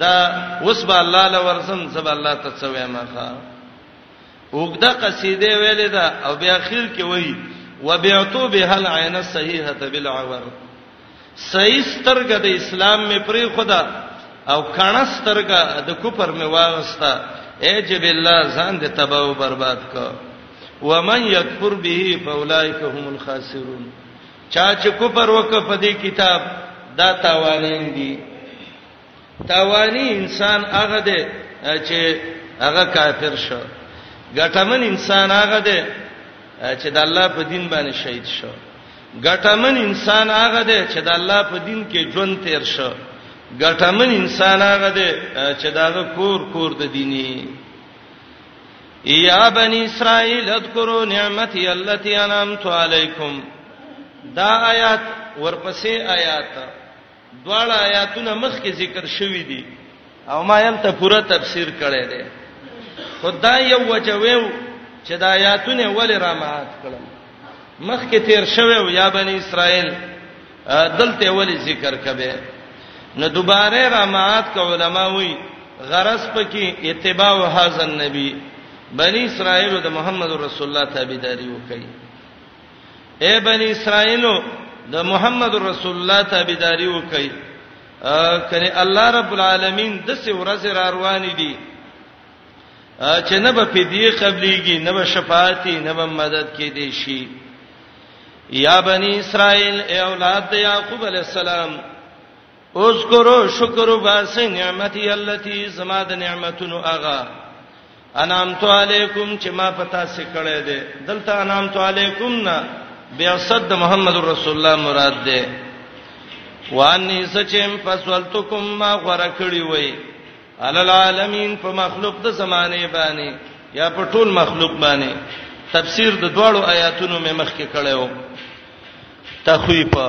دا اوس به الله لورسم زب الله ته څه وایم ښا وګدا قصیده ویلې دا او بیا اخر کې وایي وبعتو به العين الصحيحه بالعور صحیح سترګه د اسلام می پری خدا او کڼه سترګه د کوپر می واغستا اجب الله ځان دې تباہ او برباد کو ومن یکفر به فاولائک هم الخاسرون چا چې کوپر وک په دې کتاب دا تاوانین دي تاوانی انسان هغه دی چې هغه کافر شو ګټمن انسان هغه دی چې د الله په دین باندې شهید شو ګټمن انسان هغه دی چې د الله په دین کې ژوند تیر شو ګټمن انسان هغه دی چې داغه کور کور د دیني یا بنی اسرائیل اذکروا نعمتي التي انعمت علیکم دا آیات ورپسې آیات دواړه آیاتونه مخکې ذکر شوې دي او ما یلته پوره تفسیر کړی دی خدای یو وجویو چې دا آیاتونه ولې را مات کړل مخکې تیر شوی او یا بنی اسرائیل دلته ولې ذکر کبه نو دوباره را مات ک علما وی غرض پکې اتباع هاذ النبی بنی اسرائیل د محمد رسول الله تابعداري وکړي اے بنی اسرائیلو د محمد رسول الله تابعداري وکړئ کله الله رب العالمین د څه ورځ را روان دي چې نه به فدیه قبليږي نه به شفاعت نه به مدد کې دي شي یا بنی اسرائیل اے اولاد د یعقوب علی السلام اذکرو شکر باس نعمتي التي زما د نعمتونو اغا انامت علیکم چې ما پتا سې کړه دې دلته انامت علیکم نه بیا صد محمد رسول الله مراد دې وانی سچم فسولتکم ما غره کړی وای علل عالمین په مخلوق د زمانه باندې یا په ټول مخلوق باندې تفسیر د دوړو آیاتونو مې مخکې کړو تخویفه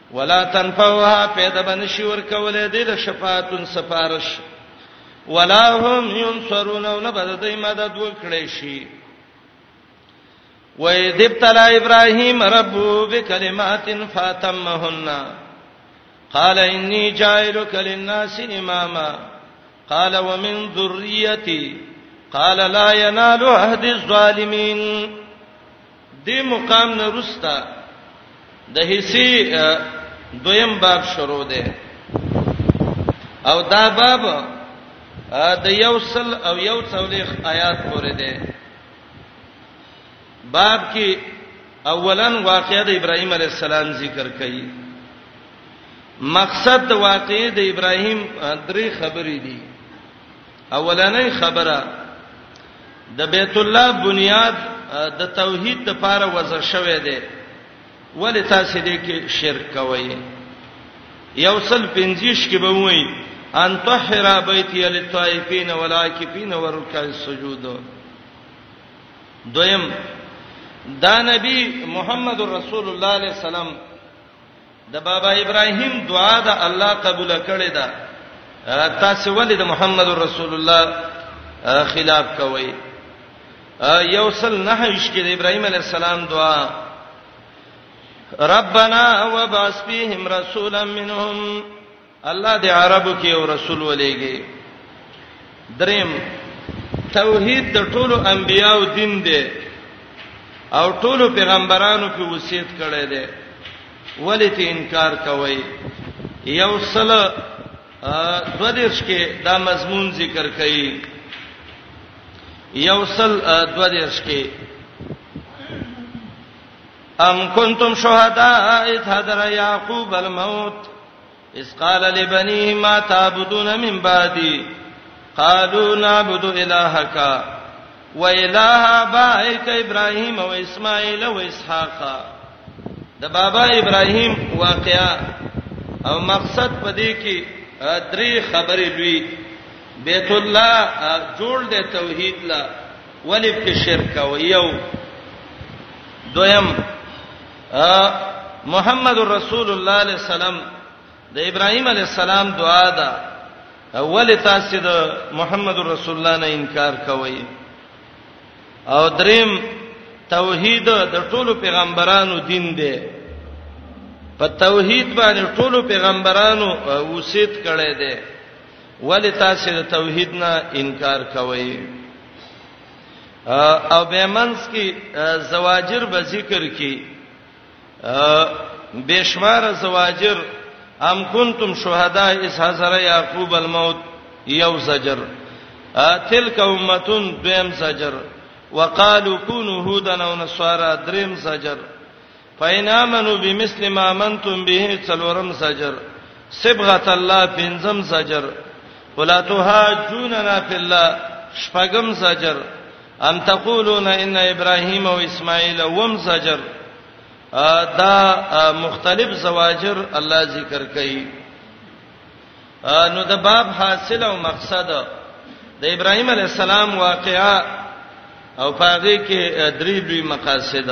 ولا تنفوها پیدا بنشي ور کولې د شفاعتن سفارش ولا هم ينصرون او نه بد دوی مدد وکړي شي وَإِذِ ابْتَلَى إِبْرَاهِيمَ رَبُّهُ بِكَلِمَاتٍ فَأَتَمَّهُنَّ قَالَ إِنِّي جَاعِلُكَ لِلنَّاسِ إِمَامًا قال ومن ذريتي قال لا ينال عهد الظالمين دې مقام نه رستا د حصي دویم باب شروع دی او دا باب د یو سل او یو څولېخ آیات پورې دی باب کې اولن واقعې د ابراهیم علی السلام ذکر کړي مقصد د واقعې د ابراهیم درې خبرې دي اولنۍ خبره د بیت الله بنیاد د توحید د پاره وضع شوه دی ولې تاسو دې کې شرک کوئ یو سل پنځیش کې به وایي ان طهر بیتی للطائفین والعاکفین والرکع السجود دویم دا نبی محمد رسول الله علیه السلام د بابا ابراهیم دعا د الله قبول کړي ده تاسو ولې د محمد رسول الله خلاف کوي یو سل نه هیڅ کې د ابراهیم علی السلام دعا ربنا وبعث فيهم رسولا منهم الله د عربو کې او رسول ولېږي دریم توحید د ټولو انبیایو دین دی او ټولو پیغمبرانو په وصیت کړی دی ولې ته انکار کوي یو سل دو دیرش کې دا مضمون ذکر کړي یو سل دو دیرش کې ام کنتم شهداء اذ حضر یعقوب الموت اس قال لبنيه ما تعبدون من بعدي قالوا نعبد الهك واله ابائك ابراهيم واسماعيل واسحاق د بابا ابراهيم واقعا او مقصد پدې کې درې خبرې لوي بیت الله جوړ دې توحید لا ولې په شرک او یو دویم محمد رسول الله علیه السلام د ابراهیم علیه السلام دعا ده اول تاسو د محمد رسول الله نه انکار کوئ او دریم توحید د ټولو پیغمبرانو دین دی په توحید باندې ټولو پیغمبرانو وسیت کړي دي ولې تاسو د توحید نه انکار کوئ او به منس کې زواجر به ذکر کې بشمار زواجر ام کنتم شهدا اس حضر یعقوب الموت یو زجر تلک امتون دویم زجر وقالو کونو هودن او نصارا دریم زجر فإن آمنوا بمثل ما آمنتم به څلورم زجر صبغه الله پنځم زجر ولا تهاجوننا في الله شپږم زجر ام تقولون ان ابراهيم او اسماعيل وم زجر دا مختلف زواجر الله ذکر کوي نو د باب حاصل او مقصد د ابراهيم عليه السلام واقعا او پاغه کې درې لوی مقاصد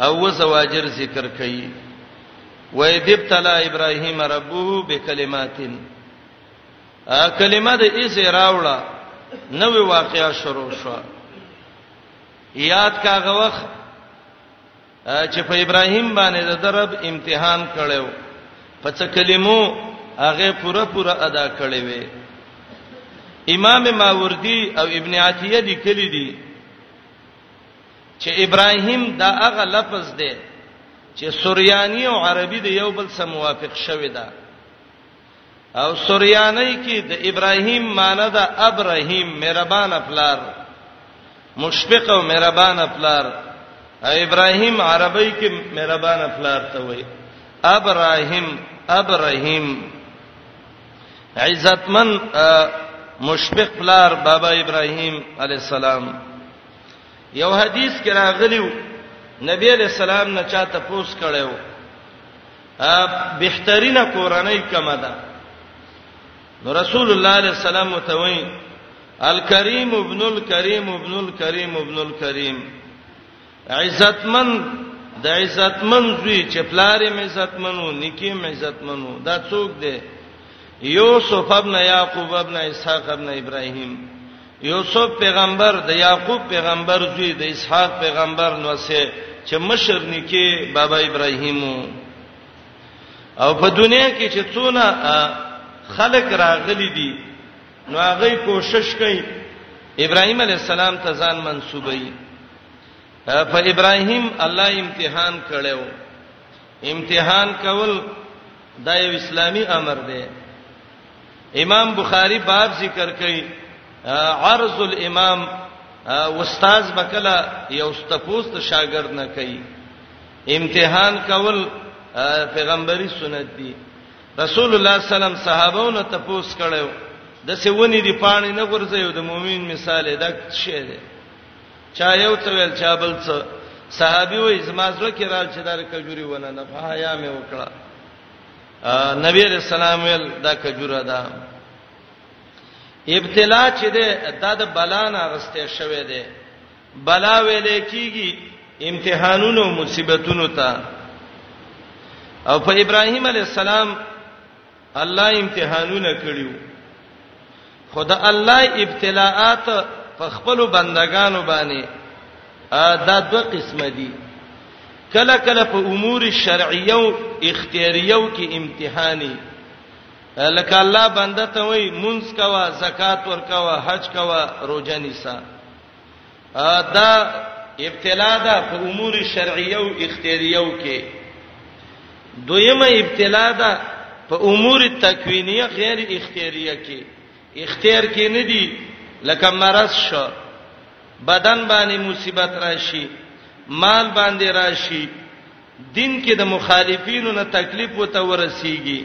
او وزواجر ذکر کړي و اذ ابتلا ابراهيم ربه بكلمات ا کلمه د ایس راوړه نوې واقعیا شروع شو یاد کاغه وخت چې په ابراهیم باندې د درب امتحان کړو په څه کلمو هغه پوره پوره ادا کړې وي امام ماوردی او ابن عتیه لیکلي دي چې ابراهیم دا هغه لفظ دی چې سوریانی او عربي د یو بل سره موافق شوی دی او سوریانی کې د ابراهیم معنی ده ابراهیم مهربان پلار مشفق او مهربان پلار ابراهیم عربی کې مهربان پلار ته وایي ابراهیم ابراهیم عزتمن مشفق پلار بابا ابراهیم علی السلام یو حدیث کې راغلیو نبی علی السلام نه چاته پوس کړو بهترینه کورنۍ کومه ده نو رسول الله علیه السلام ته وایي الکریم ابن الکریم ابن الکریم ابن الکریم عزتمن د عزتمن زوی چې پلارې مې عزتمنو نکي مې عزتمنو دا څوک دی یوسف ابن یعقوب ابن اسحاق ابن ابراهیم یوسف پیغمبر د یعقوب پیغمبر زوی د اسحاق پیغمبر نو سه چې مشر نکي بابا ابراهیم او په دنیا کې چې څونه خلق راغلي دي نو هغه کوشش کوي ابراهیم علی السلام ته ځان منسوبوي په ابراهیم الله امتحان کړو امتحان کول دا یو اسلامي امر دی امام بخاری باب ذکر کوي عرض الامام استاد بکلا یو ستپوس ته شاګرد نه کوي امتحان کول پیغمبري سنت دي رسول الله صلی الله علیه وسلم صحابهونو ته پوس کړو د سیونی دی پانی نه ورځي د مؤمن مثال دا شی دی چا یو څه ویل چا بل څه صحابي وې زما زړه کې رال چې دار کجوري ونه نه فهایا مې وکړه نبی رسول الله ویل دا کجوره ده ابتلا چې ده دا د بلا نه غسته شوه ده بلا ویلې کیږي امتحانونو مصیبتونو ته او په ابراهیم علی السلام الله امتحانونه کړیو خود الله ابتلاءات په خپل بندگانو باندې دا دوه قسمه دي کله کله په امور شرعیه او اختیاریه کې امتحاني لکه الله بنده ته وای مونږ کوا زکات ورکوا حج کوا روزه نيسا دا ابتلا ده په امور شرعیه او اختیاریه کې دویمه ابتلا ده په امور تکوینیه غیر اختیاریه کې اختیار کې نه دي لکه مرض شو بدن باندې مصیبت راشي مال باندې راشي دین کې د مخالفینو نه تکلیف وته ورسیږي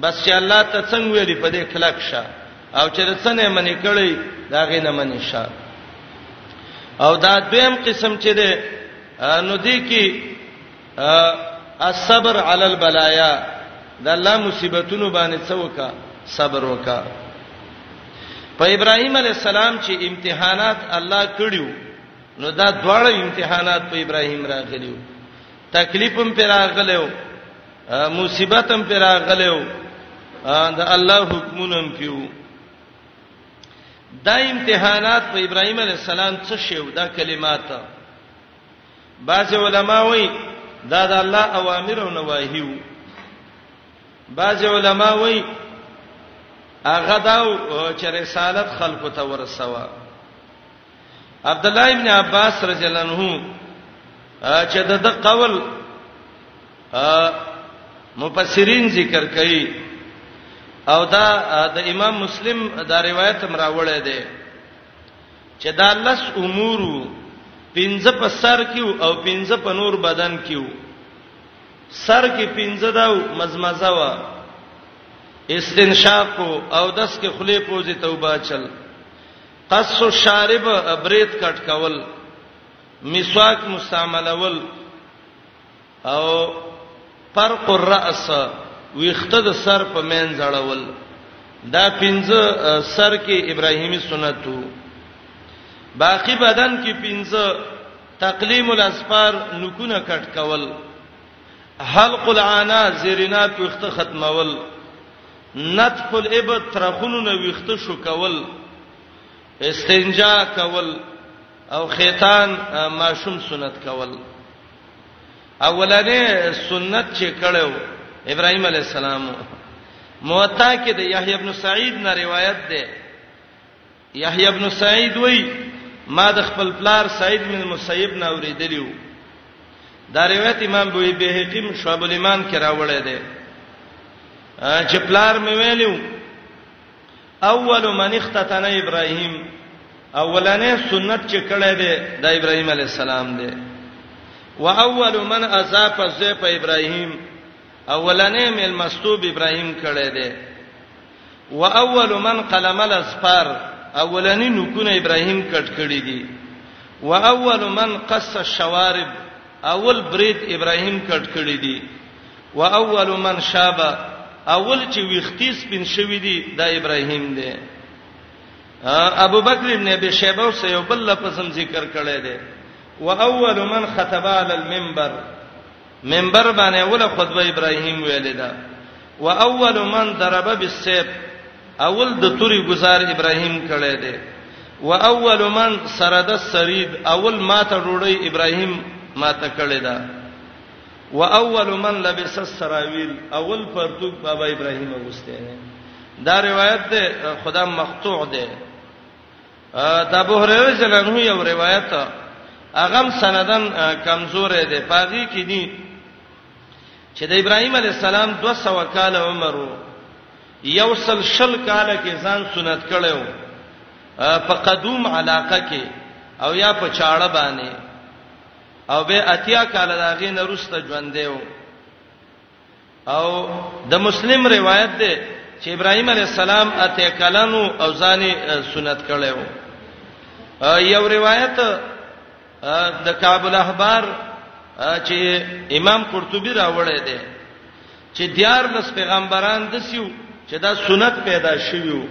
بس چې الله ته څنګه ویلي په دې کلک شه او چې رسنه منی کړی دا غینه منی شه او دا دویم قسم چې ده نو دی کې الصبر علی البلایا د الله مصیبتونو باندې څوکا صبر وکا په ابراهیم علی السلام چې امتحانات الله کړیو نو دا دواړه امتحانات په ابراهیم راغلیو تکلیفم پر راغلیو مصیبت هم پر راغلو دا الله حکمونه پیو دا امتحانات په ابراهيم عليه السلام څه شیو دا کلمات بعض علما وایي دا د الله اوامر او نواهی وو بعض علما وایي هغه دا چې رسالت خلکو ته ورسوه عبد الله ابن عباس رضی الله عنه چې د قول مفسرین ذکر کوي او دا د امام مسلم دا روایت هم راوړی دی چې دا لس امور پنځه په سر کې او پنځه په نور بدن کې سر کې پنځه دا مزمزه وا استنشاق او دس کې خلی پوزي توبه چل قص الشارب برید کټ کول مسواک مستعملول او فرق الراس ویخته د سر په مین ځړول دا پنځه سر کې ابراهیمی سنتو باقی بدن کې پنځه تقلیم الاسفار نکونه کټ کول حلق العانا زرینا پوښته ختمول نطف الابط ترخونو نه ویخته شو کول استنجا کول او خیتان ماشوم سنت کول اولنې سنت چې کړو ابراهيم عليه السلام موطا کې د يحيى ابن سعيد نه روایت ده یحیی ابن سعید وای ما د خپل پلار سعید بن مسیب نه اوریدلیو دا روایت امام بوی بهقی شعب الایمان کې راوړی دی چې پلار مې ویلو اول من اختتن ابراهیم اولنې سنت چې کړه دی د ابراهیم علی السلام دی و اول من اضاف ذی په ابراهیم اولنې مل مستوب ابراهیم کړه دی و اول من قلم الاسفار اولنی نکونه ابراهیم کټ کړی دی و اول من قص الشوارب اول برید ابراهیم کټ کړی دی و اول من شاب اول چې ویختی سپین شوی دی دا ابراهیم دی ابو بکر ابن ابي شيبه او سيوب الله پسم ذکر کړی دی و اول من خطب علی المنبر منبر باندې اوله خطبه ابراهيم ویلې ده و اول من ضرب بالسيف اول د توري گزار ابراهيم کړي دي و اول من سرد السريد اول ماته ډوړی ابراهيم ماته کړي ده و اول من لبس السراويل اول پرتوک بابا ابراهيم وسته دا روایت ده خدا مقطوع ده د ابو هريره رضی الله عنه یو روایت اغم سندن کمزور دی پاغي کې دي چې د ابراهيم عليه السلام 200 کال عمر وو یو سل شل کال کې ځان سنت کړو په قدوم علاقه کې او یا په چاړه باندې او به اتیا کال داغه نرسته ژوند دیو او د مسلم روایت ده چې ابراهيم عليه السلام اته کلنو او ځاني سنت کړو یو روایت د کعب الاحبار چې امام قرطبي راوړی دی چې دیار لس پیغمبران د سیو چې دا سنت پیدا شویو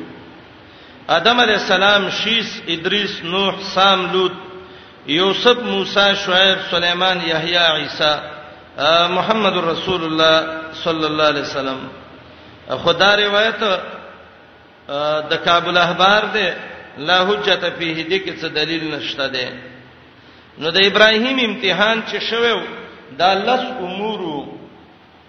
آدم علی السلام شیس ادریس نوح سام لوط یوسف موسی شعیب سليمان یحیی عیسی محمد رسول الله صلی الله علیه وسلم خدا روایت د کابل احبار ده لا حجت فيه دې کې څه دلیل نشته ده نو د ابراهیم امتحان چې شوو دا لس امورو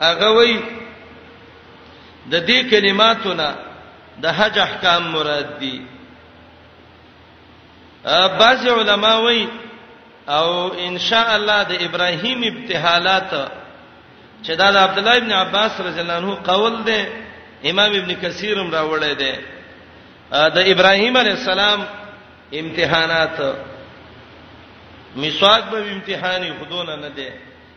هغه وای د دې کلماتو نه د حج احکام مراد دي بعض علما وای او ان شاء الله د ابراهیم ابتحالات چې دا د عبد الله ابن عباس رضی الله عنه قول دی امام ابن کثیر هم راوړی دی د ابراهیم علی السلام امتحانات میثاق به امتحاني خودونه نه دی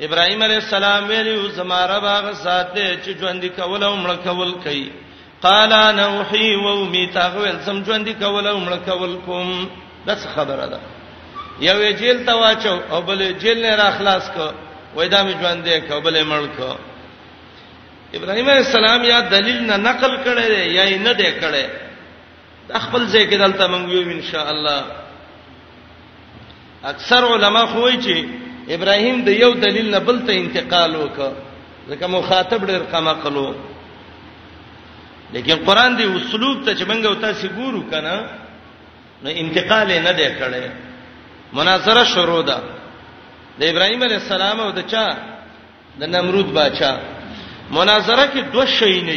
ابراهيم عليه السلام ویلو زما رب هغه ذات دی چې ژوند کول او مړ کول کوي قال انا وحي ومي تاغول سم ژوند کول او مړ کول کوم داس خبره ده یو جیل ته واچو او بل جیل نه را خلاص کو وای دا می ژوند دی کو بل مړ کو ابراهيم عليه السلام یا دلیل نه نقل کړي یا نه دی کړي دا خپل ځای کې دلته مونږ یو ان شاء الله اکثر علما خو وایي چې ابراهیم د یو دلیل نه بل ته انتقال وکړ ځکه مخاطب ډېر کما کلو لیکن قران دی اسلوب ته چې مونږ او تاسو ګورو کنه نو انتقال نه دی کړی مناظره شروع ده د ابراهیم علی السلام او د چا د نمرود بچا مناظره کې دوه شی نه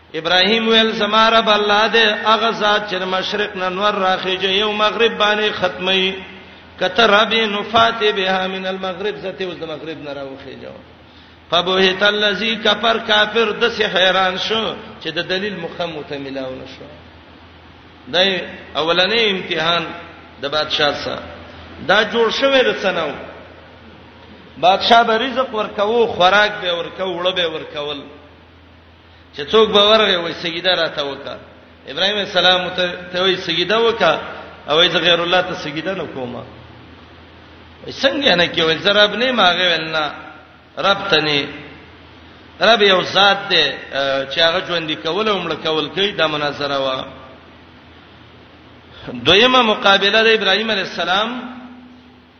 ابراهيم ويل زما رب الله دې هغه ذات چې مشرق نه نور راخېږي یو مغرب باندې ختمي کته رب نفاته بها من المغرب زته اوس د مغرب نه راوخېږي فبهت الذي كفر کافر د سه حیران شو چې د دلیل مخم ته ملاو نشو دای اولنې امتحان د بادشاہ سره دا جوړ شوی د سناو بادشاہ به رزق ورکاو خوراک به ورکاو وړ به ورکاول چې څوک به ورغی وای سجده راته وکا ابراهيم السلام ته وای سجده وکا او ایز غیر الله ته سجده نه کومه څنګه نه کیول زرب نه ماغه ولنا رب تني رب یو ذات دی چې هغه ژوند دی کول او مړ کول کوي دا مناظره وا دویمه مقابله د ابراهیم علی السلام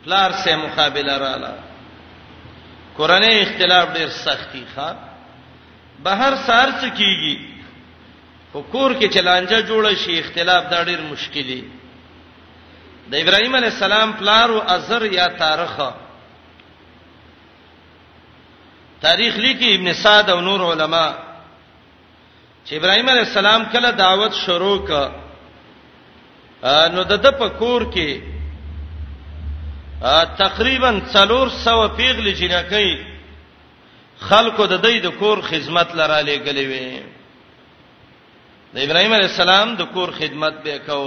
پلار سه مقابله رااله کورنۍ اختلاف ډیر سختي ښا بهر سار څه کیږي خو کور کې چلانجه جوړه شي اختلاف دا ډیر مشکل دی د ابراهیم علی السلام پلار او ازر یا تاریخ تاریخ لیکي ابن سعد او نور علما چې ابراهيم عليه السلام کله دعوت شروع ک نو د د پکور کې تقریبا 400 پیغلې جنکې خلکو د دې د کور خدمت لره لګلې وې د ابراهيم عليه السلام د کور خدمت به کاو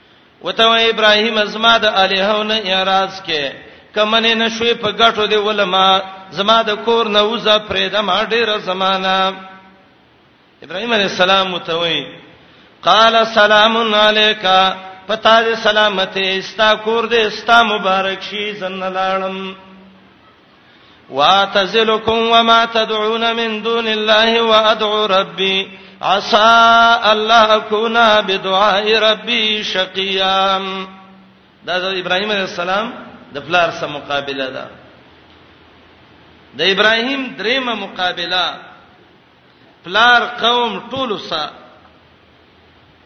وته و ابراهيم ازما د الهونه اعتراض کې کمنه نشوي په غټو دی ولما زما د کور نه وزه پرېده ما ډیره زمانہ ابراهيم عليه السلام متوي قال سلام عليك پتا دې سلامته استا کور دې استا مبارک شي زنه لاړم واتزلکم وما تدعون من دون الله وادعو ربی عسى الله اكون بدعاء ربي شقيا دا د ابراهيم عليه السلام د پلار سره مقابله ده د ابراهيم درېمه مقابله پلار قوم ټول سره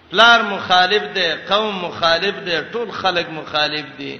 پلار مخالف دی قوم مخالف دی ټول خلک مخالف دي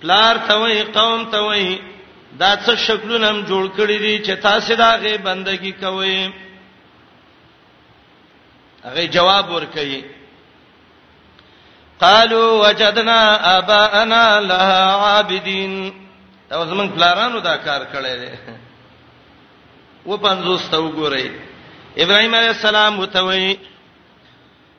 پلار ته وای قوم ته وای دا څه شکلونه هم جوړ کړی دي چې تاسو دا غي بندگی کوئ هغه جواب ورکړي قالوا وجدنا اباءنا لها عابدين دا زمون پلارانو دا کار کړی دی و پنځوس ته وګورئ ابراهيم عليه السلام وتوي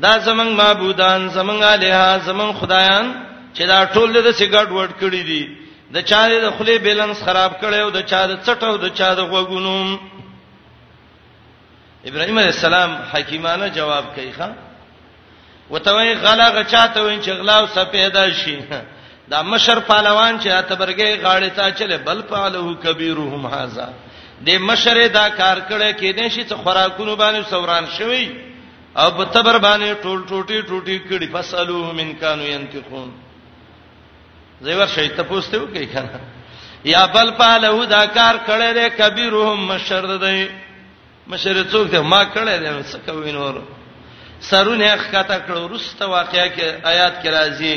دا زمنګ معبودان زمنګ الها زمنګ خدایان چې دا ټول د سګړډ وډ کړی دي د چا د خلی بیلانس خراب کړي او د چا د چټو د چا د غوګونو ابراهيم عليه السلام حکیمانه جواب کوي ښا وتوي غلا غچاته وین چې غلا او سپیدا شي دا مشر پهلوان چې اتبرګي غاړې ته چلے بل پالو کبیرهم هاذا د مشر دا کار کړه کې نشي څه خوراکونو باندې سوران شوی او په تبر باندې ټول ټوټي ټوټي کړي فسلوه من کانو ينتقون زیور شي ته پوښتنه وکي کنه یا بل پاله دا کار کړي دي کبیرهم مشرد دی مشر څوک ته ما کړي دي څه کوي نور سرونه ښکته کړو رسته واقعیا کې آیات کې راځي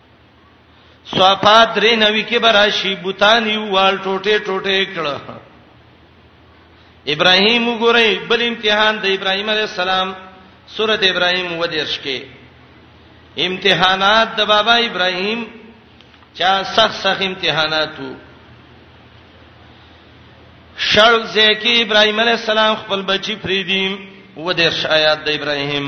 صفات درې نوي کې براشي بوتان یو وال ټوټه ټوټه کړه ابراهیم وګورئ بل امتحان د ابراهیم علی السلام سوره ابراهیم و دیرش کې امتحانات د بابا ابراهیم چا سخت سخت امتحانات وو شړ زکی ابراهیم علی السلام خپل بچی فریدیم و دیرش آیات د ابراهیم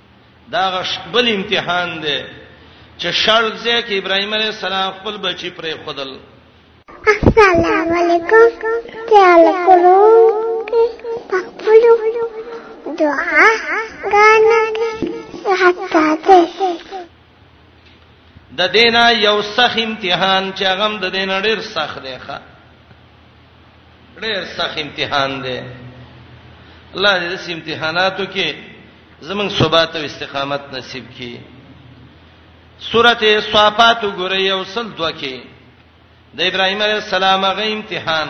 دا غش بل امتحان دی چې شرط ځای کې ابراهيم عليه السلام خپل بچي پرې خدل السلام علیکم تعال کولو پخپلو دعا غانا حتا ته د دینا یو سخت امتحان چې هغه د دین ډیر سخت دی ښا ډیر سخت امتحان دی الله دې دې امتحاناتو کې زمون ثبات او استقامت نصیب کړي سورته صافات وګورئ او سل دوه کې د ابراهیم علیه السلام غي امتحان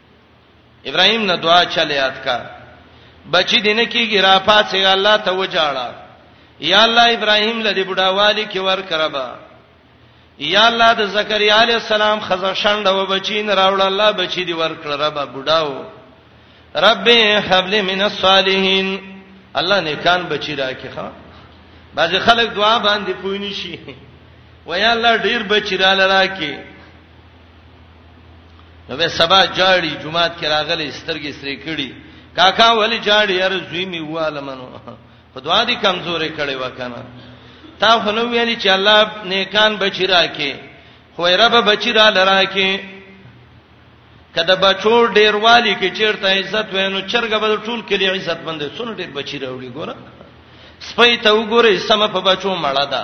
ابراهيم نه دعا چل یاد کا بچی دینه کیږي را پاتې الله ته وجاړه یا الله ابراهيم لدی بډاوالی کې ور کربا یا الله د زکریا علی السلام خزه شند و بچین راوړ الله بچی دی ور کړ رب بډاو رب حبل من الصالحین الله نیکان بچی راکې ښا بعضی خلک دعا باندې پوینی شي وای الله ډیر بچی را لراکې نو به سبا جاړي جمعات کې راغلي سترګې سری کړي کاکا ولی جاړي هر زوی می واله منو په دعا دي کمزورې کړي وکنه تا خو نو ویلي چې الله نیکان بچی راکې خو رب بچی را لراکې کله بچو ډیر والی کې چیرته عزت وینو چرګ به ټول کلی عزت مند سن ډیر بچی راوړي ګوره سپي ته وګوره سم په بچو مړه ده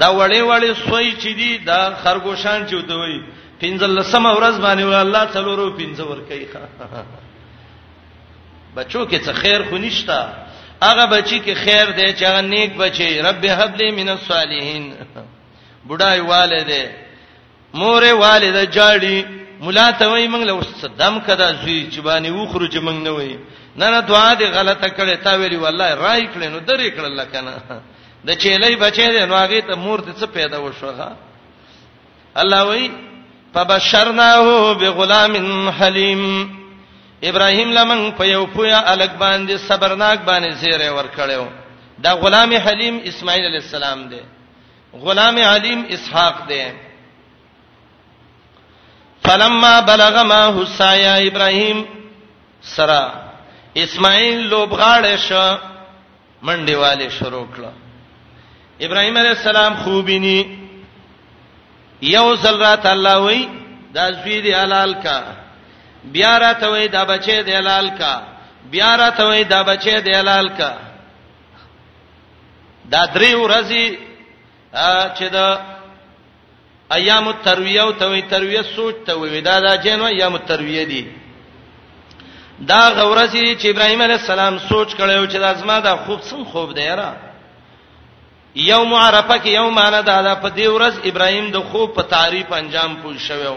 دا وړې وړې سوی چې دي دا خرګوشان چې وته وي پنځل لسمه ورځ باندې ول الله تعالی رو پنځه ور کوي بچو کې څه خیر خو نشتا هغه بچی کې خیر دی چې هغه نیک بچي رب هب لي من الصالحین بډای والده مور والد جاړي مولا ته وای موږ له صدام کدا زوی چې باندې وخرو چې موږ نه وای نه نه دعا دې غلطه کړې تا ویلی والله راي کړې نو درې کړل کنه د چيلې بچې دې نو هغه ته مور ته څه پیدا وشوغه الله وای فبشرناه بغلام حلیم ابراهیم لمن په یو پویا الګ باندې صبرناک باندې زیره ور کړو دا غلام حلیم اسماعیل علی السلام دی غلام علیم اسحاق دی فلما بلغ ما حسایا ابراهیم سرا اسماعیل لوبغاړې شو منډي والے شروع کړ ابراهیم علیه السلام خوبینی یو ځل رات الله وای دا زوی دی حلال کا بیا راته وای دا بچی دی حلال کا بیا راته وای دا بچی دی حلال کا دا درې ورځې چې د ایام الترویه او توي ترویه سوچ ته وي دا د جنو ایام الترویه دي دا غورځي چې ابراهيم عليه السلام سوچ کړو چې دا زما د خوب څنګه خوب دی یاره یوم عرفه کې یوم انا دا, دا په دې ورځ ابراهيم د خوب په تعریف انجام پوه شوو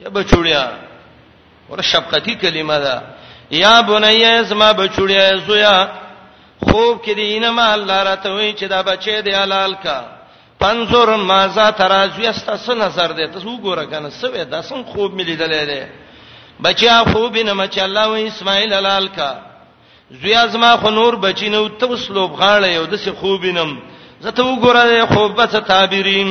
یا بچوړیا ور شفقتی کلمه ده یا بنیا زما بچوړیا زویا خوب کې دی نه ما الله راته وی چې دا بچی دی حلال کا پنځور مازه ترازوی است سن نظر دی ته وګوره کنه سوې دا سن خوب ملي دلې دی بچیا خوب نه مچ الله و اسماعیل حلال کا زویا زما خو نور بچی نو ته وسلوب غاړه یو د څه خوبینم زه ته وګوره خوب به څه تعبیرین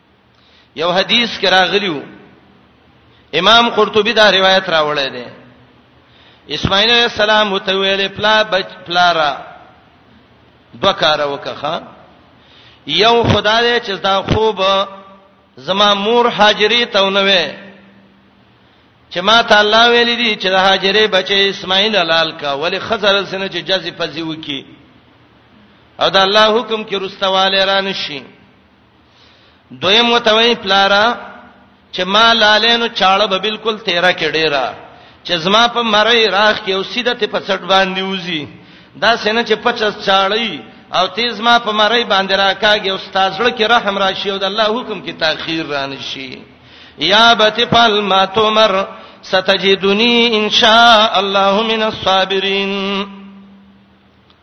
یو حدیث کې راغلیو امام قرطبي دا روایت راوړی دی اسماعیل علیہ السلام ته ویلې پلا بچ پلارا دوه کار وکخه یو خدای چې دا خوب زما مور حاجری ته ونوي چې ما ته الله ویل دي چې د حاجری بچي اسماعیل حلال کا ولی خزر سره چې جزې پزی وکي او دا الله حکم کې رستواله رانشي دویم وتوی پلارا چې ما لالینو چاړه به بالکل تیرا کې ډیرا چې زما په مړی راخ کې او سیده ته په څټ باندې وزي دا سینه چې 50 چاړی او تیز ما په مړی باندې راکاږي او ستاسو کې رحم راشي او د الله حکم کې تاخير رانه شي یا بتفل ما تمر ستجدنی ان شاء الله من الصابرین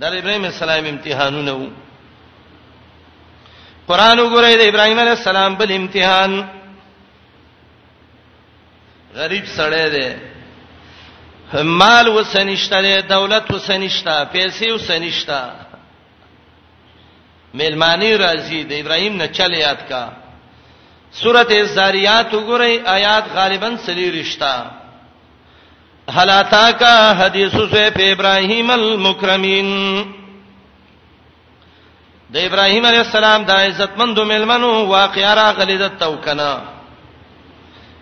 دا د ابراهيم السلام امتحانونه وو قران وګورئ د ابراهيم عليه السلام بل امتحان غریب سړی دی مال وسنشته دی دولت وسنشته پیسې وسنشته ملمانی راضی د ابراهيم نه چل یاد کا سورته زاریات وګورئ آیات غالبا سلی رښتا هل اتاک حدیث سیف ابراهیم المکرمین د ابراهیم علی السلام د عزتمندو ملمنو واقعا راغلی د توکنا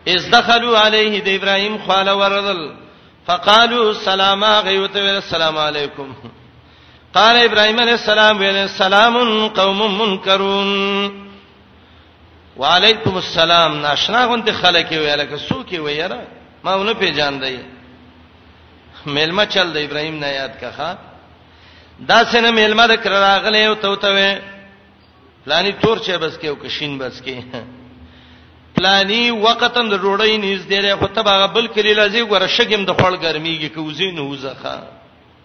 اذ دخلوا علیه د ابراهیم خاله وردل فقالوا سلاما غیوت و السلام علیکم قال ابراهیم علی السلام ویل سلام قوم منکرون وعلیکم السلام ناشنا غونډه خلک ویل که څوک ویره ما ونه پیژاندای ملما چل د ابراهیم نه یاد کخه دا سنه ملما د کر راغله او تو ته وې پلانی تور چې بس کې او کشین بس کې پلانی وقتن د روړی نږدې ده خو ته باغ بل کلی لازم ګره شګم د خړ ګرميږي کوزین وزخه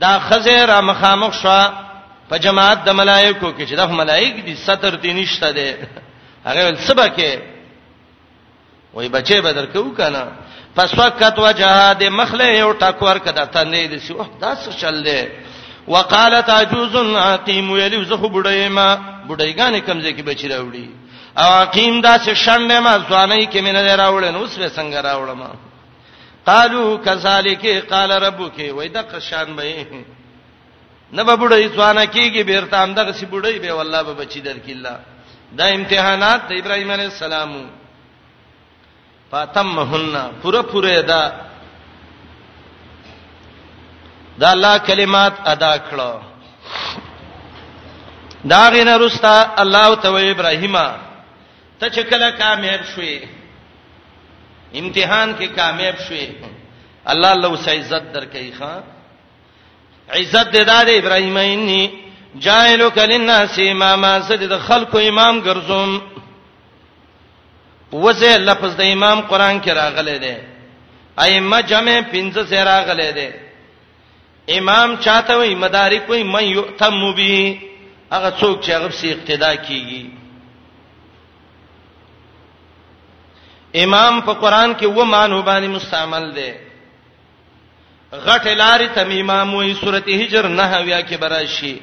دا خزه را مخامخ شو په جماعت د ملائکو کې چې د ملائک دي ستر دي نشته دي هغه ول سبا کې وای بچي بدر کو کنه پس وقت وجها د مخله یو ټکور کده تندې دي سو دا څه چل دی وقالت عجوز عقيم ویلی زه خو بډای ما بډایګانې کمزې کې بچی راوړي او عقيم دا څه شنډه ما ځواني کې مینه راوړل نو اوس وسنګ راوړم قالو کذالک قال ربک وای د قشان به نه به بډای ځوانه کیږي بیرته هم دغه سی بډای به والله به بچی درکیلا دا امتحانات د ابراهیم علی السلام فاتمهن پورا پورا دا دا الله کلمات ادا کړو دا غینه رستا الله تو ابراهیمه ته چې کله کامیاب شوې امتحان کې کامیاب شوې الله له وسه عزت درکې ښا عزت دې دار ابراهیم انی جاهلو کلناس اماما سد د خلکو امام ګرځوم وزه لفظ د امام قران کې راغلی دی ائمه جمع 15 سره راغلی دی امام چاته وي مدارک وي من یؤتم به هغه څوک چې هغه سي اقتدا کیږي امام په قران کې و مانو باندې مستعمل دی غټ لارې تم امام وې سورته هجر نه ویا کې براشي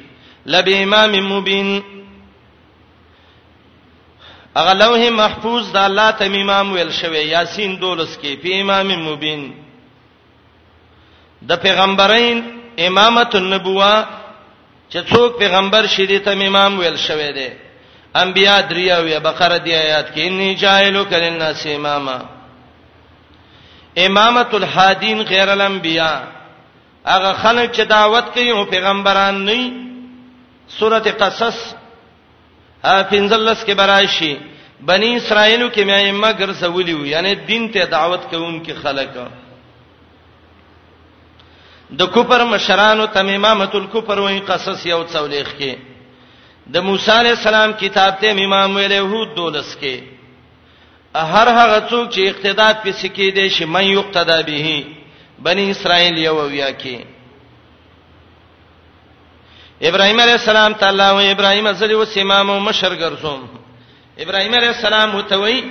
لبی امام مبین اغه لوح محفوظ د الله تم امام ویل شوی یاسین دولس کې په امام مبین د پیغمبرین امامت النبوه چې څوک پیغمبر شې دي ته امام ویل شوی دی انبیاء دریا وی بقره دی آیات کې انی جاهلو کلنا سیماما امامت الحادین غیر الانبیاء هغه خلک چې دعوت کوي او پیغمبران نه سورته قصص ا پنځلس کې براشي بنی اسرائیلو کې مې ائمه ګرځولي وو یعنی دین ته دعوت کوونکي خلک د کوپر مشرانو تم امامت الکفر وې قصص یو څولېخ کې د موسی علی السلام کتاب ته امام ویلې هو دولس کې هر هغه څوک چې اقتدا په سکی دي شي من یقتدا به بنی اسرائیل یو ویا کې ابراهيم عليه السلام تعالی او ابراهيم زری وس امام او مشر ګرځوم ابراهيم عليه السلام وتوي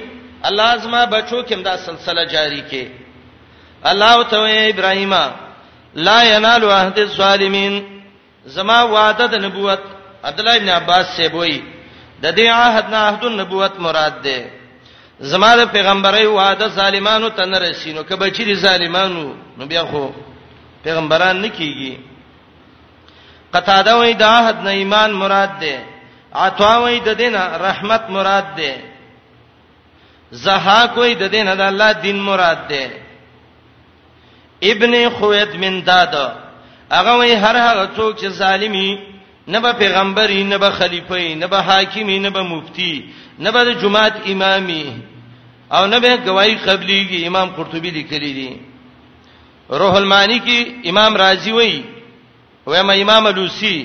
الله زما بچو کوم دا سلسله جاری کې الله وتوي ابراهيم لا ينال عهد الظالمين زما وعده د نبوت عبد الله ابن عباس سے وای د دې عهد نه عهد النبوت مراد ده زما د پیغمبري وعده ظالمانو ته نه رسینو کبه چې ظالمانو نو بیا خو پیغمبران نه کیږي قتاده وای د عهد نه ایمان مراد ده عطا وای د دین رحمت مراد ده زها کوئی د دین د الله دین مراد ده ابن خوید من داد هغه وای هر هغه څوک چې ظالمی نه به پیغمبري نه به خلیفہ نه به حاکمی نه به مفتی نه به جماعت امامي او نه به گواہی قبليږي امام قرطبي لیکلی دی روح المانی کې امام رازی وایي وایم امام لوسی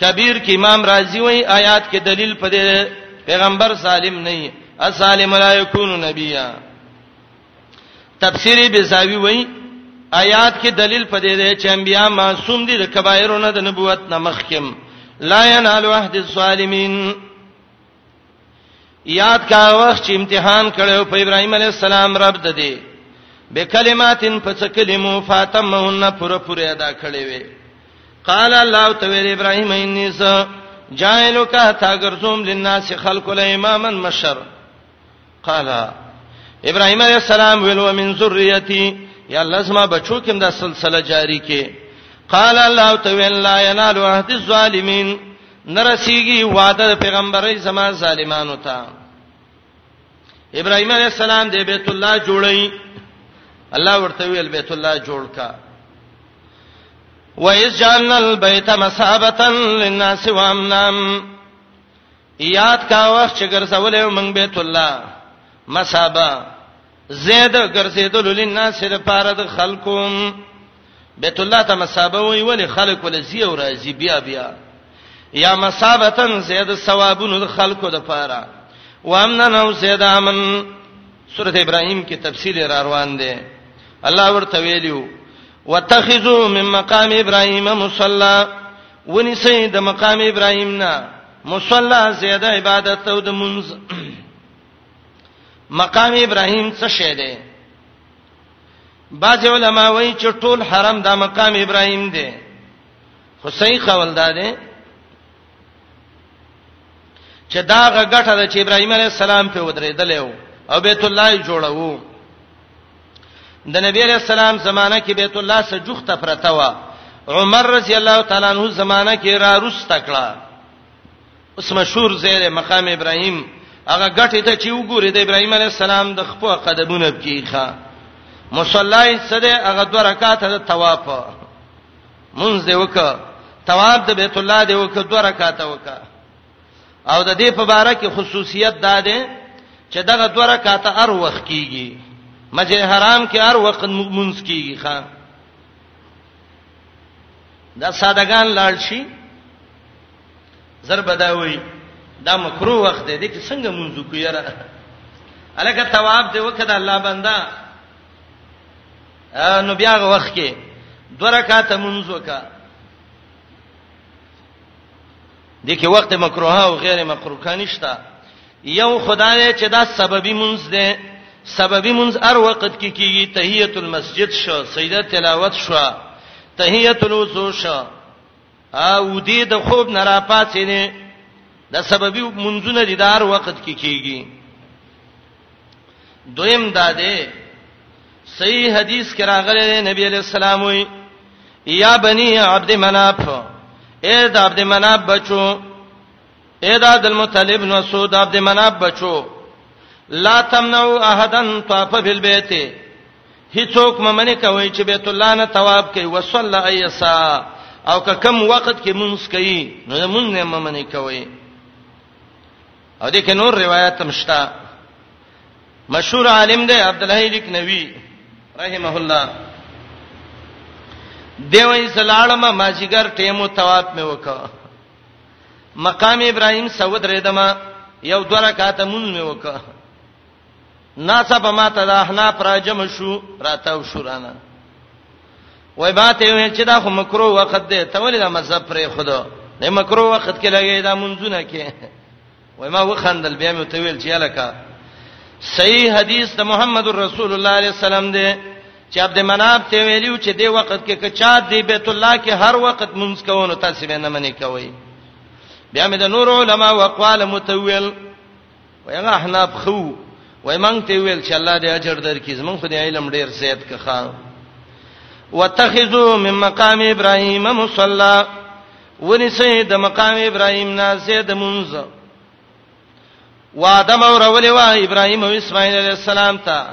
کبیر کې امام رازی وایي آیات کې دلیل په دې پیغمبر سالم نه وي اسالم لا یکون نبیا تفسیری بزاوی وایي آیات کې دلیل په دې دی چې انبیا معصوم دي د کبایرونو د نبوت نه مخکم لا ینال عهد الظالمین یاد کا وخت چې امتحان کړو په ابراهيم عليه السلام رب د دې به کلماتن په څه کلمو فاطمهن پر پر ادا کړې وي قال الله تعالی ابراهيم اني س جائلک تا ګرځوم للناس خلق له امامن مشر قال ابراهيم عليه السلام ویل ومن ذريتي یا الله زما بچو کوم دا سلسله جاری کې قال الله تعالی لا ينال عهد الظالمين نرسیږي وعده پیغمبري زما ظالمانو ته ابراهيم عليه السلام د بیت الله جوړی الله ورته ویل بیت الله جوړ کا وَإِذْ جَعَلْنَا الْبَيْتَ مَثَابَةً لِلنَّاسِ وَأَمْنًا یاد کا وخت چې ګرځولې موږ بیت الله مصابه زید ګرځیدل لناس لپاره د خلکو بیت الله ته مصابه وی ولې خلک ول زی او راځي بیا بیا یا مصابتن زید ثوابونو د خلکو لپاره وامن نو زید امن سوره ابراهیم کې تفصیل را روان دي الله ورته ویلو واتخذوا من مقام ابراهيم مصلى ونی سي د مقام ابراهيم نه مصلا زیاده عبادت او د منز مقام ابراهيم څه شی دی بعض علما وایي چې ټول حرم د مقام ابراهيم دی خو صحیح قول ده چې دا غټه د چې ابراهيم عليه السلام په ودرېدل او بیت الله یې جوړو د نبی عليه السلام زمانہ کې بیت الله سره جوخته پرته و عمر رضی الله تعالی عنہ زمانہ کې را روس تکړه اوس مشهور زیر مقام ابراهيم هغه غټه ته چې وګوري د ابراهيم عليه السلام د خپل قدمونه کیخه مصلی صده هغه دوه رکعات د طواف مونږ دی وک تواب د بیت الله دی وک دوه رکعاته وک او د دې په باره کې خصوصیت دا ده چې دغه دوه رکعاته هر وخت کیږي مسجد حرام کې هر وخت مونږ کیږي ښا دا سادهګان لاړ شي ضرب دا وای دا مکروه وخت دی چې څنګه مونږ کویره الکه تواب دی وکړه الله بندا نو بیا غ وخت کې دوه رکعاته مونږ وکا د کې وخت مکروه او غیر مکروه نشته یو خدای چې دا سببي مونږ ده سببي مونږ هر وخت کې کیږي تحیت المسجد شو سیده تلاوت شو تحیت الوضو شو او دې د خوب نه را پاتې نه د سببي منځونه دي دار وخت کې کیږي دویم دا دی صحیح حدیث کې راغلی دی نبی علیہ السلام وی یا بنی عبد مناف اے د عبد مناف بچو اے د عبد المطلب نو سود عبد مناف بچو لا تمنعوا احدا طاف بالبيت هیڅوک ممنه کوي چې بیت الله نه ثواب کوي وصلی ایسا او که کم وخت کې مونږ کوي نو مونږ نه ممنه کوي او دې کې نور روایت هم شته مشهور عالم دی عبد الحی لیک نوی رحمه الله دیوې سلالم ما جګر ټیمو ثواب مې وکړ مقام ابراهیم سعود ریدما یو دوه رکعات مونږ مې وکړ ناڅه په ماته د احناف راجم شو راتاو شو رانه وای باته وی چې دا خو مکرو وخت دی ته ولې دا مذهب پرې خدا نه مکرو وخت کې لګي دا منځونه کې وای ما وخندل بیا مې ته ویل چې الکا صحیح حدیث د محمد رسول الله علیه السلام دی چې عبد مناف ته ویلو چې دی وخت کې کچا دی بیت الله کې هر وخت منځ کوونه تاسو به نه منې کوي بیا مې د نور علما او اقوال متویل وای هغه احناف خو وای مونږ ته ویل چې الله دې اجر درکې زمونږ خو دې علم ډیر زیات کخا واتخذوا من مقام ابراهيم مصلى ونسه د مقام ابراهيم نه زید منز وادم اور اول وا ابراهيم او اسماعيل عليه السلام ته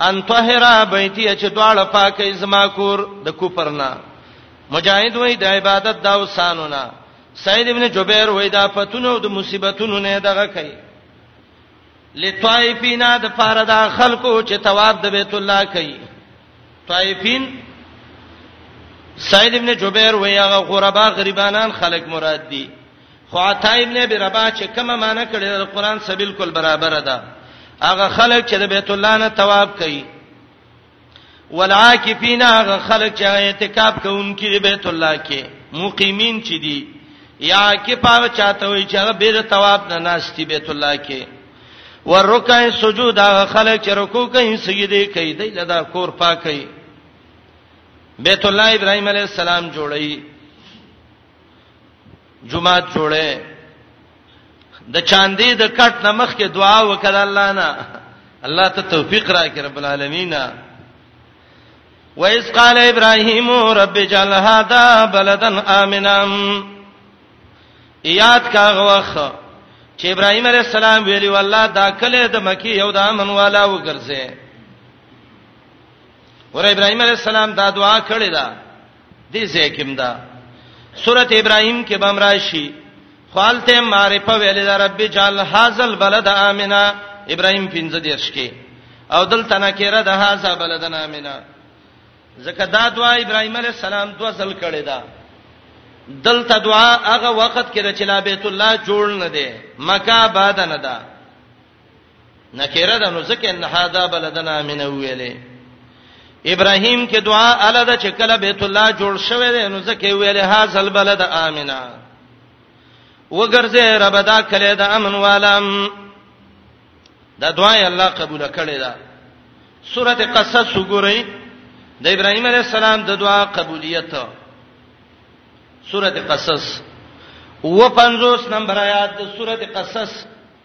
ان طهرا بيتي چې دواړه پاکه زما کور د کوپرنا مجاهد وای د عبادت دا وسانونه سید ابن جبیر وای دا پتونو د مصیبتونو نه دغه کوي لطائفینا د پاره دا خلکو چې ثواب د بیت الله کوي طائفین سید ابن جبیر وای هغه غربا غریبانان خلک مراد دي خو عطا ابن ابي رباح چې کومه معنی کړی د قران سبیل کول برابر ده هغه خلک چې د بیت الله نه ثواب کوي والعاکفین هغه خلک چې اعتکاف کوونکي دی بیت الله کې مقیمین چې دي یا کې پاو چاته وي چې هغه بیر ثواب نه ناشتي بیت الله کې ورکع سجود هغه خلک چې رکوع کوي سجدي کوي دی لدا کور پاکي بیت الله ابراهيم عليه السلام جوړي جمعه جوړه د چاندې د کټ نمخ کې دعا وکړه الله نه الله ته توفیق راکړي رب العالمین وَإِذْ قَالَ إِبْرَاهِيمُ رَبِّ اجْعَلْ هَذَا بَلَدًا آمِنًا یاد کا غوخ چې ابراهيم عليه السلام ویلی والله دا کله د مکی یو د امن والا وګرځي ور ابراهيم عليه السلام دا دعا کړې ده دې ځای کې هم دا سورته ابراهيم کې بم راشي خالته معرفه ویل دا رب جعل هاذا البلد امنا ابراهيم 15 دیرش کې او دل تنکره د هاذا بلد امنا زکه دا دعا ابراهيم عليه السلام دوه ځل کړې ده دلته دعا هغه وخت کې د چلا بیت الله جوړ نه دی مکه آباد نه ده نکره ده نو ځکه ان هاذا بلدنا من ویلې ابراهیم کې دعا اله ده چې کله بیت الله جوړ شوی دی نو ځکه ویلې هاذا البلد امنا وګرځه رب دا کله د امن والام دا دعا یې الله قبول کړې ده سورته قصص وګورئ د ابراهیم علی السلام د دعا قبولیت سورته قصص و 50 نمبر آیات د سورته قصص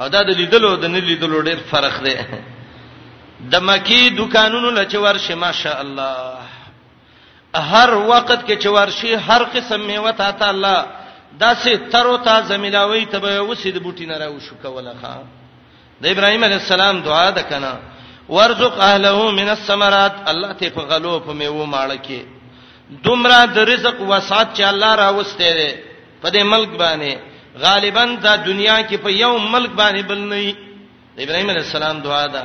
او دا د لیدلو د نه لیدلو ډیر فرق دی د مکی دکانونو لچ ورشه ماشاء الله هر وخت کې چې ورشي هر قسم میوه ته تعالی دا سه ترو تا زمیلاوي ته به وسید بوټی نه راو شو کوله ښا د ابراهيم عليه السلام دعا ده کنه ورزق اهله من الثمرات الله ته په غلو په میوه ماړه کې دومره د رزق وسات چې الله راوسته دی په دې ملک باندې غالبا دا دنیا کې په یو ملک باندې بل نه وي ابراهيم عليه السلام دعا ده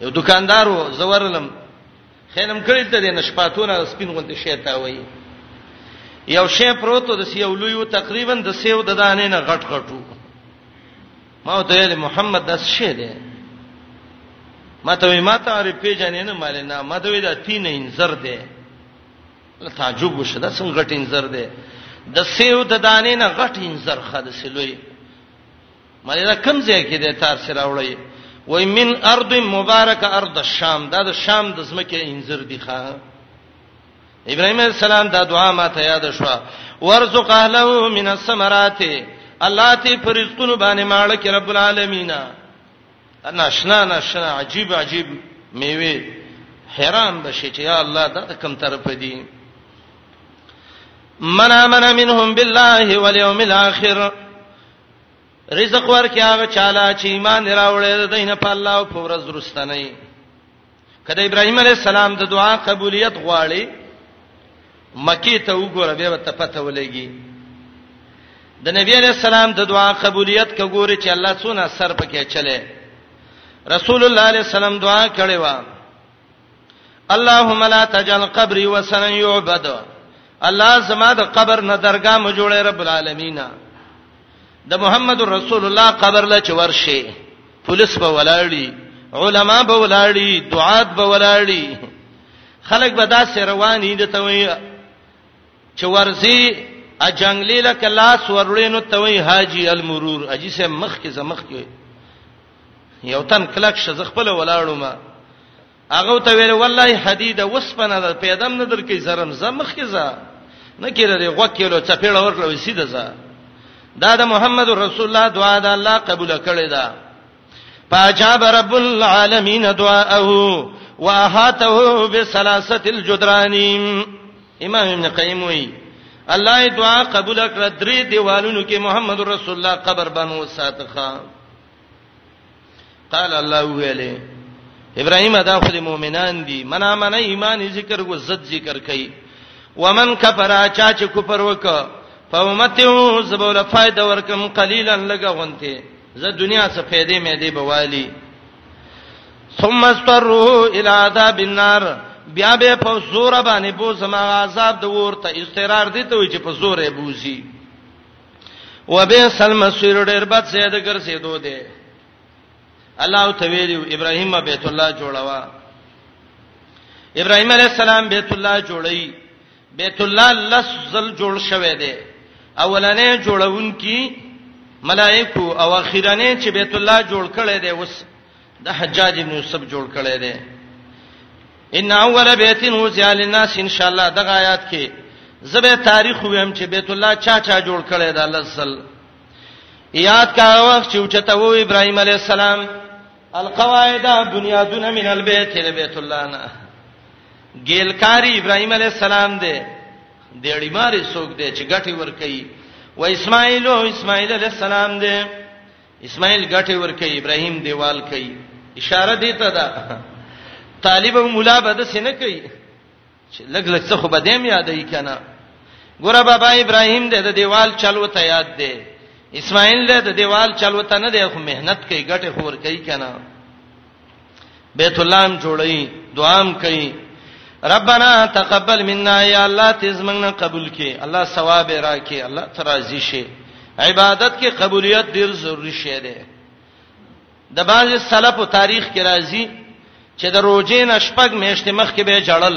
یو دکاندارو زورلم خیرم کړی ته د نشپاتونه سپین غونډه شیتا وای یو شی پروتو د سیو لوی تقریبا د سیو د دانې نه غټ غټو ما ته یې محمد داس شه دی ما ته ما ته عارف پیژنې نه مال نه ما ته وی دا تین انزر دی له تعجب وشه دا څنګه غټ انځر دی د سیو د دانې نه غټ انځر خاله سلوي مله دا کم ځای کې دی تار سره وړي وای من ارض مبارک ارض الشام دا د شام د زمکه انځر دی ښا ابراهيم عليه السلام دا دعا ما ته یاد شو ورزق اهله من الثمرات الله ته فرزقون باندې مالک رب العالمین ناشنا ناشنا عجیب عجیب میوه حیران بشي چې یا الله دا کوم طرف دی من امن منهم بالله واليوم الاخر رزق ورکه هغه چاله چې ایمان راوړی دین په الله او په ورځ درستنی کله ابراهيم عليه السلام د دعا قبولیت غواړي مکی ته وګوره به ته پته ولګي د نبی عليه السلام د دعا قبولیت کګوري چې الله څونه سر پکې چلے رسول الله عليه السلام دعا کړې و اللهم لا تجعل قبري وسنا يعبد الله زما د قبر نه درګه مو جوړې رب العالمین د محمد رسول الله قبر لا چې ورشي پولیس به ولاړی علما به ولاړی دعات به ولاړی خلک به داسې روان دي ته وي چې ورزي ا جنگلی له کلاس ورلینو ته وي حاجی المرور اجي سه مخ کې زمخ کې یو تن کلک شز خپل ولاړو ما هغه ته ویل والله حدیده وسپنه ده پیدم نه درکې زرم زمخ کې ځه نه کېره دی غوږ کېلو چپېړه ورکړه وسی ده ځه دا د محمد رسول الله دعا ده الله قبول کړي ده فاجاب رب العالمین دعاءه واحاته بثلاثه الجدران امام ابن قیم وی الله دعا قبول کړه درې دیوالونو کې محمد رسول الله قبر باندې وساتخه قال الله ویله ابراهیم دا خو د مؤمنان دي منا منا ایمان ذکر کو زد ذکر کوي ومن کفر چا چې کفر وک فومتو زبول فائدہ ورکم قلیلا لګه غونته زه دنیا څخه فائدې مې دی بوالی ثم استروا الى عذاب النار بیا به په زور باندې بو سما عذاب د ورته استقرار دي ته چې په زور یې بوزي وبئس المصير ډېر بد سید ګرځېدو دی الله ته ویلو ابراهیم بیت الله جوړوا ابراهیم علی السلام بیت الله جوړی بیت الله لسل جوړ شوه دی اولنې جوړون کی ملائکو او اخیرنې چې بیت الله جوړ کړي دی اوس د حجاج ابن یوسف جوړ کړي دي ان اول بیت وزع للناس ان شاء الله دغه آیات کې زبه تاریخ ویم چې بیت الله چا چا جوړ کړي دا لسل یاد کا وخت چې اوچته و ابراهیم علی السلام القواعد بنیادونه من البیت الی بیت الله نه ګیلکاری ابراهیم علی السلام دی دیړی ماری سوک دی چې غټي ور کوي و اسماعیل او اسماعیل علی السلام دی اسماعیل ګټه ور کوي ابراهیم دیوال کوي اشاره دی ته دا طالب او مولا به د سینه کوي چې لګ لګ څه خو به دیم یادې کنه ګور بابا ابراهیم د دیوال چلو ته یاد دی اسماعیل د دیوال چلو ته نه دی خو مهنت کوي ګټه خور کوي کنه بیت الله هم جوړي دعام کوي ربنا تقبل منا یا الله ته زمنګ قبول کې الله ثواب راکې الله ترازی شي عبادت کې قبولیت ډیر ضروری شی دی د باز سلف او تاریخ کې راځي چې د روزې نشپګ میشته مخ کې به جړل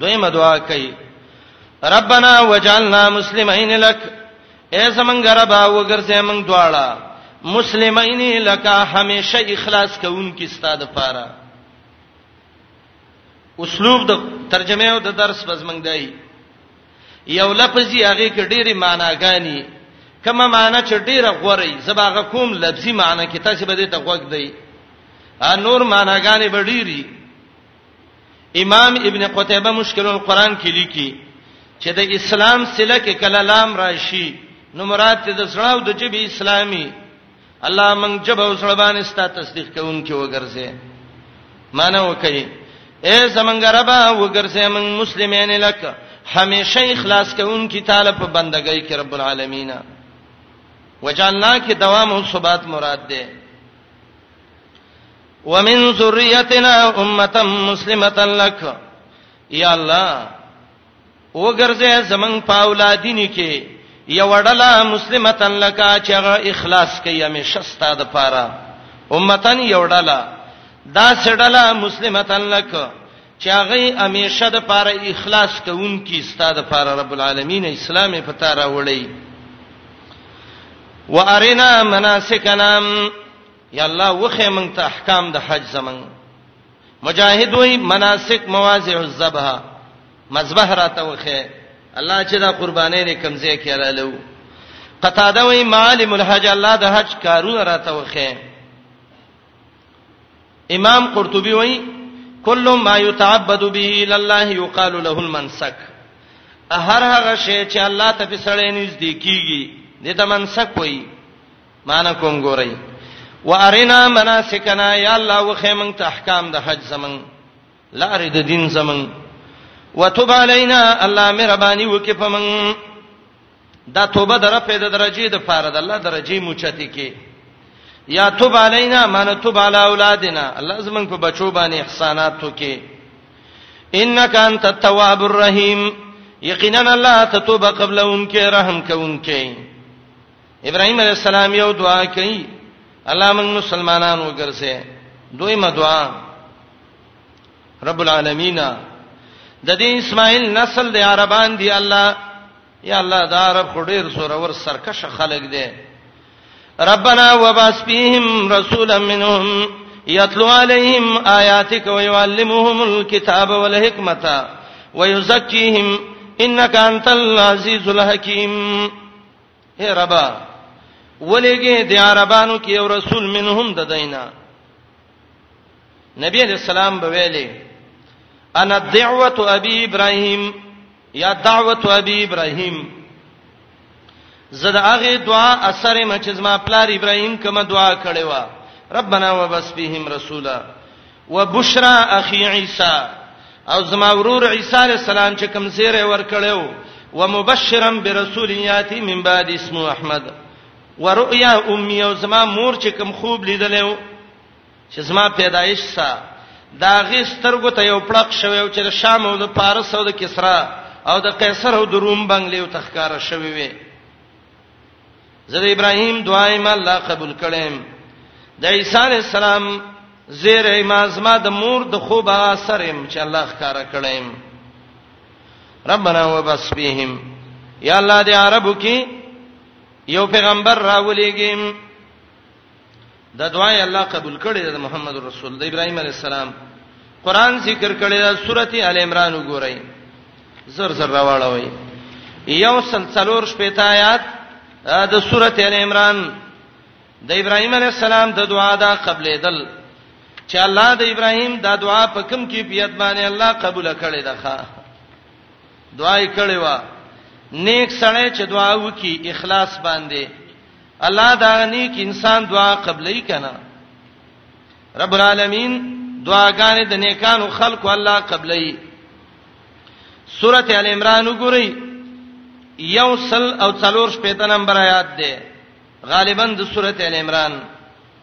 دویمه دعا کوي ربنا وجعلنا مسلمین لک اے زمنګ رب وګرځې موږ دواړه مسلمین لک همیشه اخلاص کوونکی ستاده پاره اسلوب د ترجمه او د درس بزمنګ دی یو لفظي هغه کې ډېری معناګانی کما معنی چې ډېره غوري زباغه کوم لفظي معنی کې تاسو به دې ته غوږ دی ا نور معناګانی به ډېری امام ابن قتيبه مشکل القرآن کې لیکي چې د اسلام سله کې کله لام راشي نو مراد ته د زړه او د جبه اسلامي الله مونږ جبه او زړه باندې ستا تصدیق کوونکی وګرځي معنی وکړي اے زمونږ رب وګرځي مونږ مسلمانین لک همیشه اخلاص کوونکی تعالی په بندګۍ کې رب العالمین وجعلنا کې دوام او ثبات مراد ده ومن ذریتنا امه مسلمه لک یا الله وګرځه زمنګ پاولادینی کې یو ډله مسلمه لک چې هغه اخلاص کوي همیشه ستاده پاره امتن یو ډله دا سړله مسلمه تلک چې هغه همیشه د پاره اخلاص کوونکی استاد پاره رب العالمین اسلام په تاره وړي وارنا مناسکنا یا الله وخه مونږ ته احکام د حج زمون مجاهد وای مناسک مواضع الذبح مذبح راته وخه الله چې دا قربانې نه کمزې کړه لو قطاده وای معالم الحج الله د حج کارونه راته وخه امام قرطبي وای کل ما يتعبد به الى الله يقال له المنسك هر هغه شی چې الله ته په سړی نږدې کیږي دته منسک وای معنا کوم ګورئ وارنا مناسکنا یا الله وخی مونږ ته احکام د حج زمون لارې د دین زمون وتوب علینا الله مهرباني وکي په مونږ دا توبه در په درجه د فار د الله درجه موچتی کې یا توب علینا معنی توب علی اولادنا الله زمون په بچو باندې احسانات وکي انک انت التواب الرحیم یقینا الله ته توبه قبلونکې رحم کوونکې ابراهيم عليه السلام یو دعا کوي الله موږ مسلمانان وګرځي دویمه دعا رب العالمین د دې اسماعیل نسل د عربان دی الله یا الله دا عرب خډیر سره ور سرکش خلق دی ربنا وباس فيهم رسولا منهم يتلو عليهم آياتك ويعلمهم الكتاب والحكمة ويزكيهم إنك أنت العزيز الحكيم اے ربا ولېګه د عربانو کې یو رسول منهم د دینا نبی علیہ السلام به ویلي انا دعوت ابي ابراهيم یا دعوت ابي ابراهيم زدا هغه دعا اثر مچ زما پلار ابراهيم کومه دعا کړې و ربنا وبس بهم رسولا وبشرا اخي عيسى او زما ورور عيسى عليه السلام چې کوم زیره ور کړو ومبشرا برسول ياتي من بعد اسمه احمد ورؤيا امي او زما مور چې کوم خوب لیدلو چې زما پیدایش سا دا غي سترګو ته یو پړق شوی او چې شام او د پارس او د کسرا او د قیصر او د روم بنگلیو تخکاره شوی وي زه د ابراهیم دعای ما الله قبول کړم د عیسی علی السلام زیر ما زما د مور د خو به اثرم چې الله ښکارا کړم ربنا وبس بهم یا الله دې عربو کې یو پیغمبر راولېګم دا دعا یې الله قبول کړې ده محمد رسول د ابراهیم علی السلام قران ذکر کړی دا سورته ال عمران وګورئ زر زر راوړوي یو سل څلور شپږ آیات د سورته ال عمران د ابراهیم علی السلام د دعا دا قبلې دل چې الله د ابراهیم دا دعا په کوم کې پیات باندې الله قبول کړي ده ښا دعای کړي وا نیک سره چې دعا وکي اخلاص باندې الله دا نیک انسان دعا قبلې کنا رب العالمین دعاګانې د نیکانو خلقو الله قبلې سورته ال عمران وګورئ یو سل او څلور شپږ نمبر آیات ده غالبا د سورته ال عمران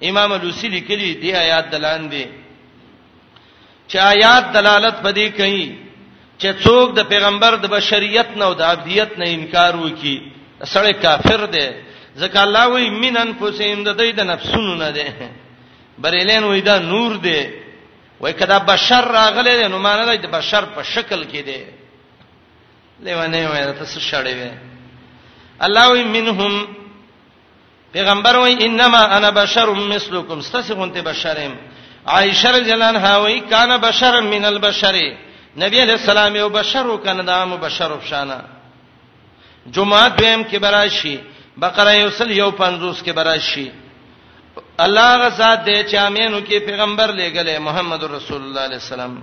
امام لوسی لیکلی دی آیات دلان دی چې آیات دلالت پدې کوي چې څوک د پیغمبر د بشریت نه او د عبدیت نه انکار وکي سړی کافر دی ځکه الله وی من انفسهم د دې د نفسونو نه دی بریلین وی دا نور دی وای کدا بشر راغلی نو معنی دا د بشر په شکل کې دی لیوانه وای تاسو شړې وای الله وی منهم پیغمبر وای انما انا بشر مثلکم ستاسو غونته بشرم عائشه رضی الله عنها وای کان بشر من البشر نبی علیہ السلام یو بشر وکنه د عام بشر وبشانه جمعه دویم کې براشي بقره یوسل یو 50 کې براشي الله غزاد دې چې امینو کې پیغمبر لېګلې محمد رسول الله علیه السلام